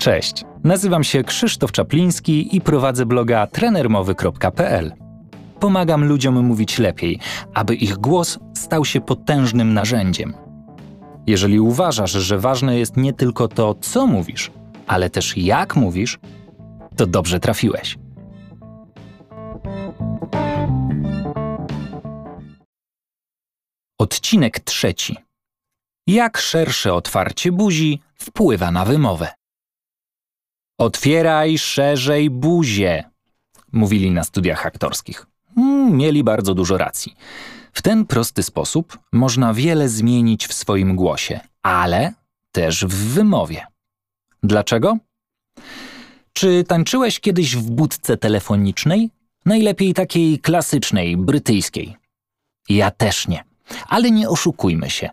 Cześć, nazywam się Krzysztof Czapliński i prowadzę bloga trenermowy.pl. Pomagam ludziom mówić lepiej, aby ich głos stał się potężnym narzędziem. Jeżeli uważasz, że ważne jest nie tylko to, co mówisz, ale też jak mówisz, to dobrze trafiłeś. Odcinek trzeci. Jak szersze otwarcie buzi wpływa na wymowę. Otwieraj szerzej buzię, mówili na studiach aktorskich. Mm, mieli bardzo dużo racji. W ten prosty sposób można wiele zmienić w swoim głosie, ale też w wymowie. Dlaczego? Czy tańczyłeś kiedyś w budce telefonicznej? Najlepiej takiej klasycznej, brytyjskiej. Ja też nie. Ale nie oszukujmy się.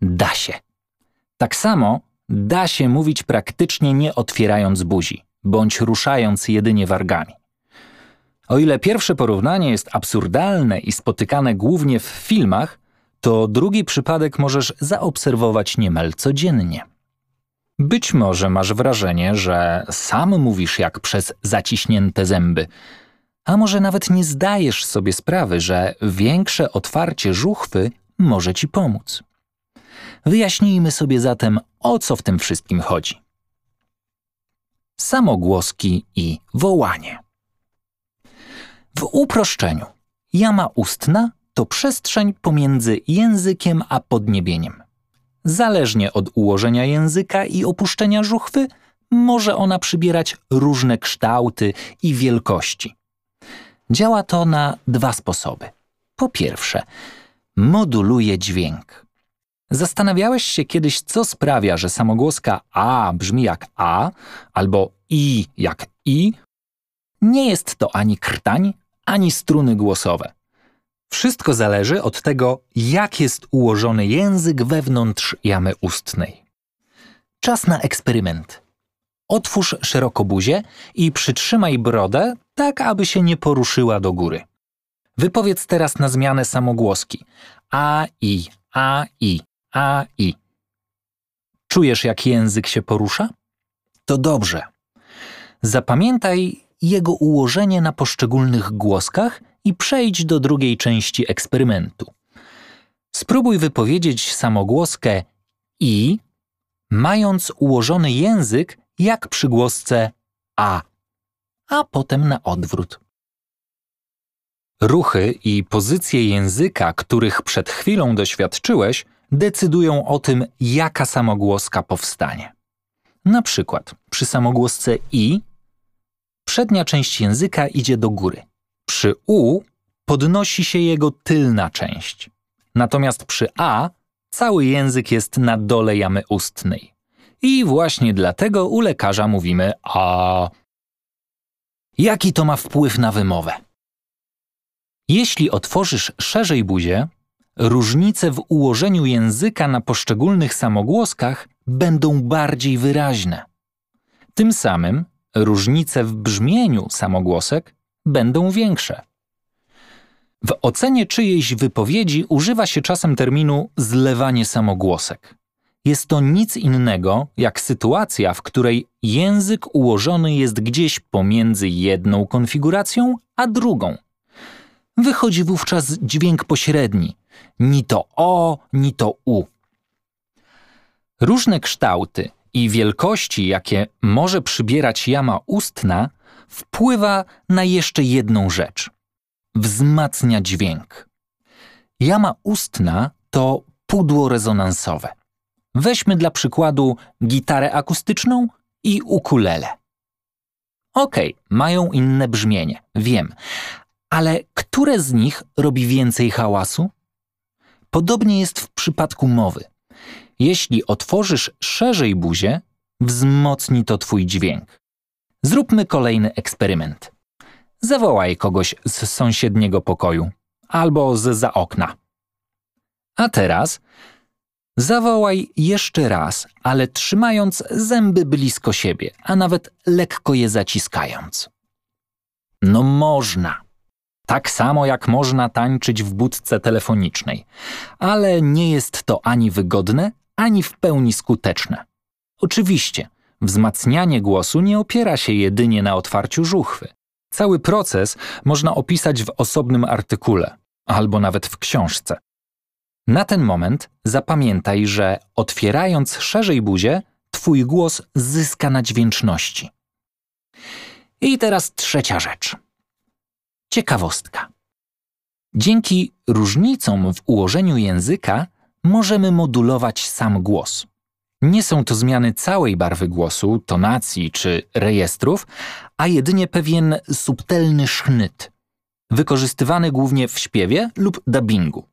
Da się. Tak samo da się mówić praktycznie nie otwierając buzi, bądź ruszając jedynie wargami. O ile pierwsze porównanie jest absurdalne i spotykane głównie w filmach, to drugi przypadek możesz zaobserwować niemal codziennie. Być może masz wrażenie, że sam mówisz jak przez zaciśnięte zęby, a może nawet nie zdajesz sobie sprawy, że większe otwarcie żuchwy może ci pomóc. Wyjaśnijmy sobie zatem, o co w tym wszystkim chodzi. Samogłoski i wołanie. W uproszczeniu, jama ustna to przestrzeń pomiędzy językiem a podniebieniem. Zależnie od ułożenia języka i opuszczenia żuchwy, może ona przybierać różne kształty i wielkości. Działa to na dwa sposoby. Po pierwsze, moduluje dźwięk. Zastanawiałeś się kiedyś, co sprawia, że samogłoska A brzmi jak A albo I jak I? Nie jest to ani krtań, ani struny głosowe. Wszystko zależy od tego, jak jest ułożony język wewnątrz jamy ustnej. Czas na eksperyment. Otwórz szeroko buzię i przytrzymaj brodę tak, aby się nie poruszyła do góry. Wypowiedz teraz na zmianę samogłoski. A, i, a, i, a, i. Czujesz, jak język się porusza? To dobrze. Zapamiętaj jego ułożenie na poszczególnych głoskach i przejdź do drugiej części eksperymentu. Spróbuj wypowiedzieć samogłoskę i, mając ułożony język jak przy głosce a, a potem na odwrót. Ruchy i pozycje języka, których przed chwilą doświadczyłeś, decydują o tym, jaka samogłoska powstanie. Na przykład przy samogłosce i przednia część języka idzie do góry. Przy u podnosi się jego tylna część. Natomiast przy a cały język jest na dole jamy ustnej. I właśnie dlatego u lekarza mówimy a. Jaki to ma wpływ na wymowę? Jeśli otworzysz szerzej buzię, różnice w ułożeniu języka na poszczególnych samogłoskach będą bardziej wyraźne. Tym samym różnice w brzmieniu samogłosek będą większe. W ocenie czyjejś wypowiedzi używa się czasem terminu zlewanie samogłosek. Jest to nic innego jak sytuacja, w której język ułożony jest gdzieś pomiędzy jedną konfiguracją a drugą. Wychodzi wówczas dźwięk pośredni, ni to o, ni to u. Różne kształty i wielkości, jakie może przybierać jama ustna, wpływa na jeszcze jedną rzecz. Wzmacnia dźwięk. Jama ustna to pudło rezonansowe. Weźmy dla przykładu gitarę akustyczną i ukulele. Okej, okay, mają inne brzmienie, wiem, ale które z nich robi więcej hałasu? Podobnie jest w przypadku mowy. Jeśli otworzysz szerzej buzię, wzmocni to twój dźwięk. Zróbmy kolejny eksperyment. Zawołaj kogoś z sąsiedniego pokoju albo z za okna. A teraz zawołaj jeszcze raz, ale trzymając zęby blisko siebie, a nawet lekko je zaciskając. No można. Tak samo jak można tańczyć w budce telefonicznej, ale nie jest to ani wygodne, ani w pełni skuteczne. Oczywiście, Wzmacnianie głosu nie opiera się jedynie na otwarciu żuchwy. Cały proces można opisać w osobnym artykule albo nawet w książce. Na ten moment zapamiętaj, że otwierając szerzej buzię, twój głos zyska na dźwięczności. I teraz trzecia rzecz. Ciekawostka. Dzięki różnicom w ułożeniu języka możemy modulować sam głos. Nie są to zmiany całej barwy głosu, tonacji czy rejestrów, a jedynie pewien subtelny sznyt, wykorzystywany głównie w śpiewie lub dubbingu.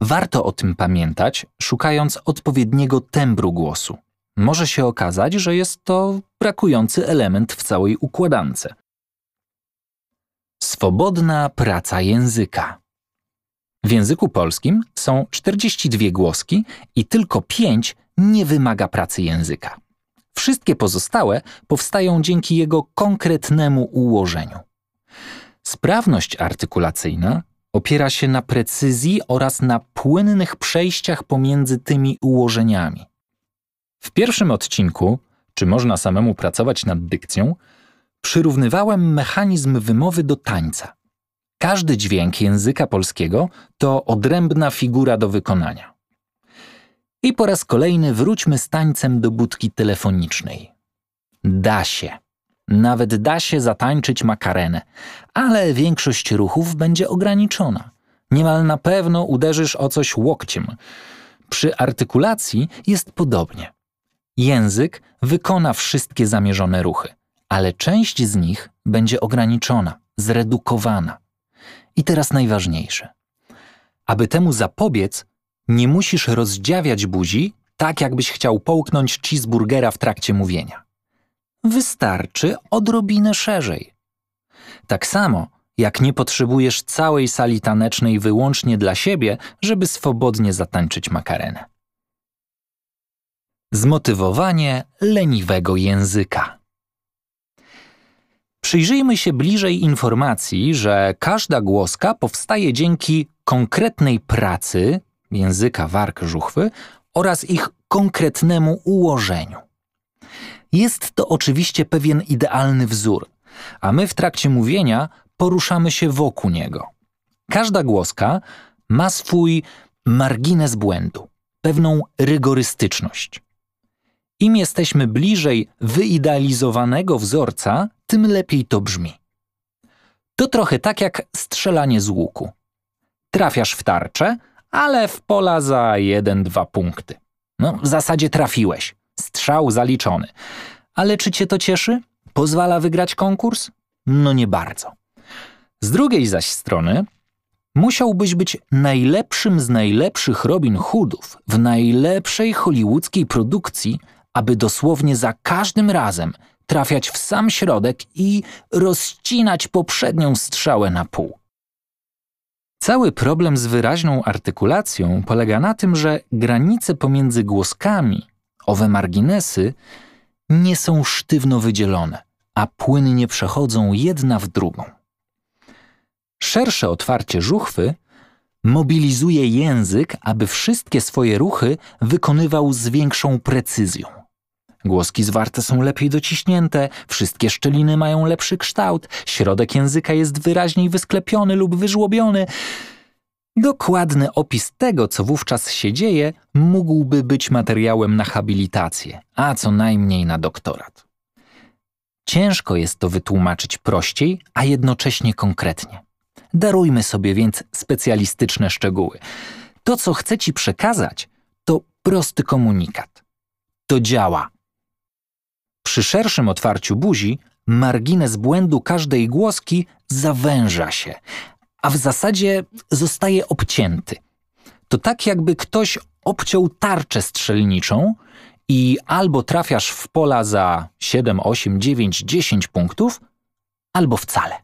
Warto o tym pamiętać, szukając odpowiedniego tembru głosu. Może się okazać, że jest to brakujący element w całej układance. Swobodna praca języka. W języku polskim są 42 głoski i tylko 5 nie wymaga pracy języka. Wszystkie pozostałe powstają dzięki jego konkretnemu ułożeniu. Sprawność artykulacyjna opiera się na precyzji oraz na płynnych przejściach pomiędzy tymi ułożeniami. W pierwszym odcinku, czy można samemu pracować nad dykcją, przyrównywałem mechanizm wymowy do tańca. Każdy dźwięk języka polskiego to odrębna figura do wykonania. I po raz kolejny wróćmy z tańcem do budki telefonicznej. Da się. Nawet da się zatańczyć makarenę, ale większość ruchów będzie ograniczona. Niemal na pewno uderzysz o coś łokciem. Przy artykulacji jest podobnie. Język wykona wszystkie zamierzone ruchy, ale część z nich będzie ograniczona, zredukowana. I teraz najważniejsze. Aby temu zapobiec, nie musisz rozdziawiać buzi tak, jakbyś chciał połknąć cheeseburgera w trakcie mówienia. Wystarczy odrobinę szerzej. Tak samo, jak nie potrzebujesz całej sali tanecznej wyłącznie dla siebie, żeby swobodnie zatańczyć makarenę. Zmotywowanie leniwego języka. Przyjrzyjmy się bliżej informacji, że każda głoska powstaje dzięki konkretnej pracy języka warg żuchwy oraz ich konkretnemu ułożeniu. Jest to oczywiście pewien idealny wzór, a my w trakcie mówienia poruszamy się wokół niego. Każda głoska ma swój margines błędu, pewną rygorystyczność. Im jesteśmy bliżej wyidealizowanego wzorca, tym lepiej to brzmi. To trochę tak jak strzelanie z łuku. Trafiasz w tarczę, ale w pola za jeden-dwa punkty. No, w zasadzie trafiłeś. Strzał zaliczony. Ale czy cię to cieszy? Pozwala wygrać konkurs? No nie bardzo. Z drugiej zaś strony, musiałbyś być najlepszym z najlepszych Robin Hoodów w najlepszej hollywoodzkiej produkcji, aby dosłownie za każdym razem trafiać w sam środek i rozcinać poprzednią strzałę na pół. Cały problem z wyraźną artykulacją polega na tym, że granice pomiędzy głoskami, owe marginesy, nie są sztywno wydzielone, a płynnie przechodzą jedna w drugą. Szersze otwarcie żuchwy mobilizuje język, aby wszystkie swoje ruchy wykonywał z większą precyzją. Głoski zwarte są lepiej dociśnięte, wszystkie szczeliny mają lepszy kształt, środek języka jest wyraźniej wysklepiony lub wyżłobiony. Dokładny opis tego, co wówczas się dzieje, mógłby być materiałem na habilitację, a co najmniej na doktorat. Ciężko jest to wytłumaczyć prościej, a jednocześnie konkretnie. Darujmy sobie więc specjalistyczne szczegóły. To, co chcę Ci przekazać, to prosty komunikat. To działa. Przy szerszym otwarciu buzi margines błędu każdej głoski zawęża się, a w zasadzie zostaje obcięty. To tak jakby ktoś obciął tarczę strzelniczą i albo trafiasz w pola za 7, 8, 9, 10 punktów, albo wcale.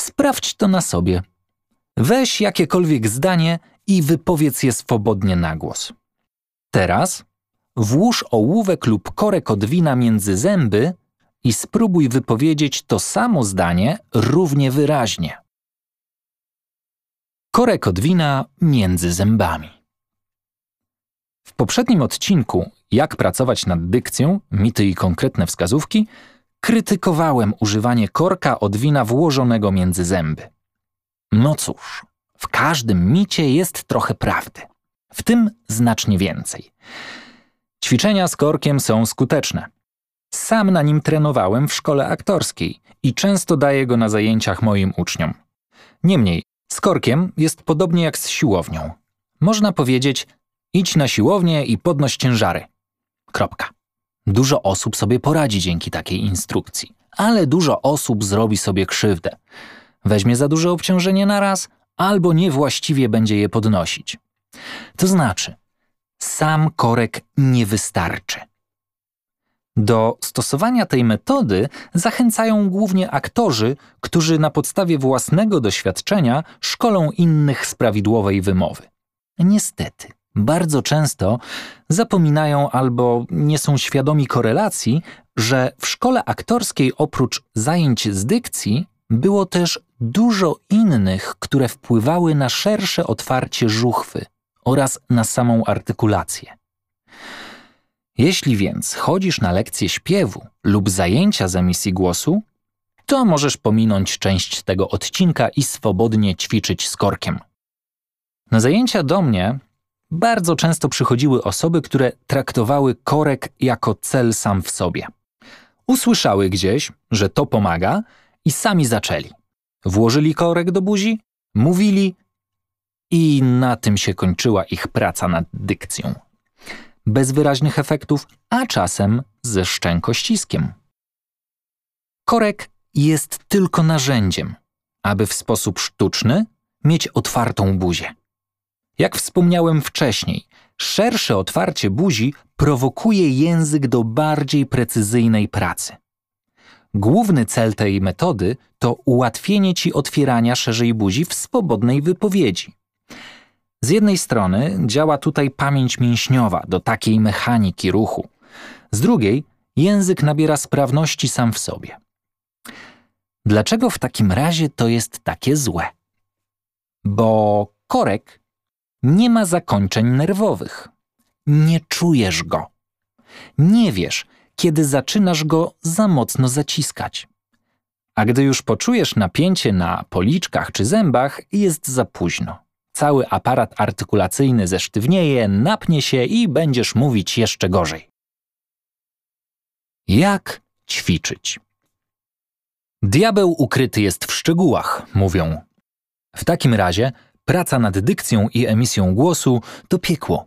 Sprawdź to na sobie. Weź jakiekolwiek zdanie i wypowiedz je swobodnie na głos. Teraz włóż ołówek lub korek od wina między zęby i spróbuj wypowiedzieć to samo zdanie równie wyraźnie. Korek od wina między zębami. W poprzednim odcinku jak pracować nad dykcją, mity i konkretne wskazówki, krytykowałem używanie korka od wina włożonego między zęby. No cóż, w każdym micie jest trochę prawdy. W tym znacznie więcej. Ćwiczenia z korkiem są skuteczne. Sam na nim trenowałem w szkole aktorskiej i często daję go na zajęciach moim uczniom. Niemniej, z korkiem jest podobnie jak z siłownią. Można powiedzieć, idź na siłownię i podnoś ciężary. Kropka. Dużo osób sobie poradzi dzięki takiej instrukcji, ale dużo osób zrobi sobie krzywdę. Weźmie za duże obciążenie na raz, albo niewłaściwie będzie je podnosić. To znaczy, sam korek nie wystarczy. Do stosowania tej metody zachęcają głównie aktorzy, którzy na podstawie własnego doświadczenia szkolą innych z prawidłowej wymowy. Niestety, bardzo często zapominają albo nie są świadomi korelacji, że w szkole aktorskiej oprócz zajęć z dykcji było też dużo innych, które wpływały na szersze otwarcie żuchwy oraz na samą artykulację. Jeśli więc chodzisz na lekcje śpiewu lub zajęcia z emisji głosu, to możesz pominąć część tego odcinka i swobodnie ćwiczyć z korkiem. Na zajęcia do mnie bardzo często przychodziły osoby, które traktowały korek jako cel sam w sobie. Usłyszały gdzieś, że to pomaga i sami zaczęli. Włożyli korek do buzi, mówili i na tym się kończyła ich praca nad dykcją. Bez wyraźnych efektów, a czasem ze szczękościskiem. Korek jest tylko narzędziem, aby w sposób sztuczny mieć otwartą buzię. Jak wspomniałem wcześniej, szersze otwarcie buzi prowokuje język do bardziej precyzyjnej pracy. Główny cel tej metody to ułatwienie ci otwierania szerzej buzi w swobodnej wypowiedzi. Z jednej strony działa tutaj pamięć mięśniowa do takiej mechaniki ruchu, z drugiej język nabiera sprawności sam w sobie. Dlaczego w takim razie to jest takie złe? Bo korek nie ma zakończeń nerwowych. Nie czujesz go. Nie wiesz, kiedy zaczynasz go za mocno zaciskać. A gdy już poczujesz napięcie na policzkach czy zębach, jest za późno. Cały aparat artykulacyjny zesztywnieje, napnie się i będziesz mówić jeszcze gorzej. Jak ćwiczyć? Diabeł ukryty jest w szczegółach, mówią. W takim razie praca nad dykcją i emisją głosu to piekło.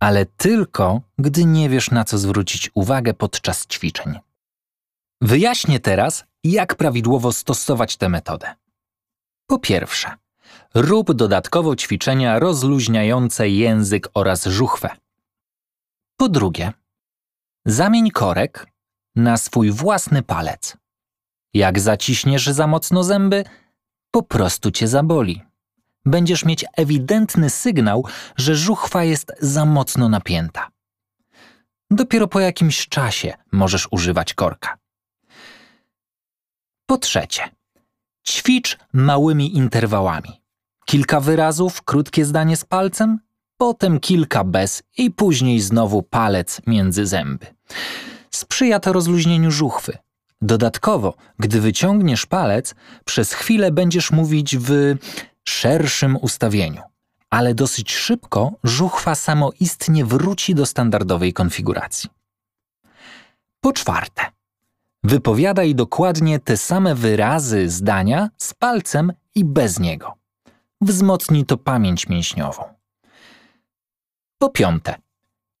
Ale tylko, gdy nie wiesz, na co zwrócić uwagę podczas ćwiczeń. Wyjaśnię teraz, jak prawidłowo stosować tę metodę. Po pierwsze, rób dodatkowo ćwiczenia rozluźniające język oraz żuchwę. Po drugie, zamień korek na swój własny palec. Jak zaciśniesz za mocno zęby, po prostu cię zaboli będziesz mieć ewidentny sygnał, że żuchwa jest za mocno napięta. Dopiero po jakimś czasie możesz używać korka. Po trzecie, ćwicz małymi interwałami. Kilka wyrazów, krótkie zdanie z palcem, potem kilka bez i później znowu palec między zęby. Sprzyja to rozluźnieniu żuchwy. Dodatkowo, gdy wyciągniesz palec, przez chwilę będziesz mówić w szerszym ustawieniu, ale dosyć szybko żuchwa samoistnie wróci do standardowej konfiguracji. Po czwarte, wypowiadaj dokładnie te same wyrazy zdania z palcem i bez niego. Wzmocni to pamięć mięśniową. Po piąte,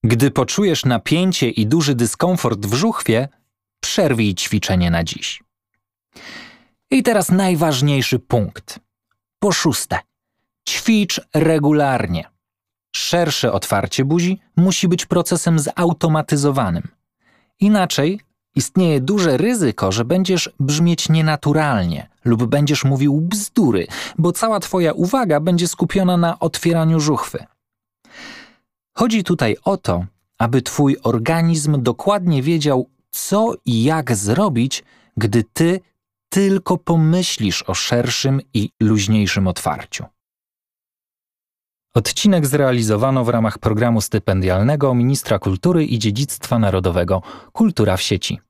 gdy poczujesz napięcie i duży dyskomfort w żuchwie, przerwij ćwiczenie na dziś. I teraz najważniejszy punkt – po szóste, ćwicz regularnie. Szersze otwarcie buzi musi być procesem zautomatyzowanym. Inaczej istnieje duże ryzyko, że będziesz brzmieć nienaturalnie lub będziesz mówił bzdury, bo cała Twoja uwaga będzie skupiona na otwieraniu żuchwy. Chodzi tutaj o to, aby Twój organizm dokładnie wiedział, co i jak zrobić, gdy Ty tylko pomyślisz o szerszym i luźniejszym otwarciu. Odcinek zrealizowano w ramach programu stypendialnego Ministra Kultury i Dziedzictwa Narodowego Kultura w sieci.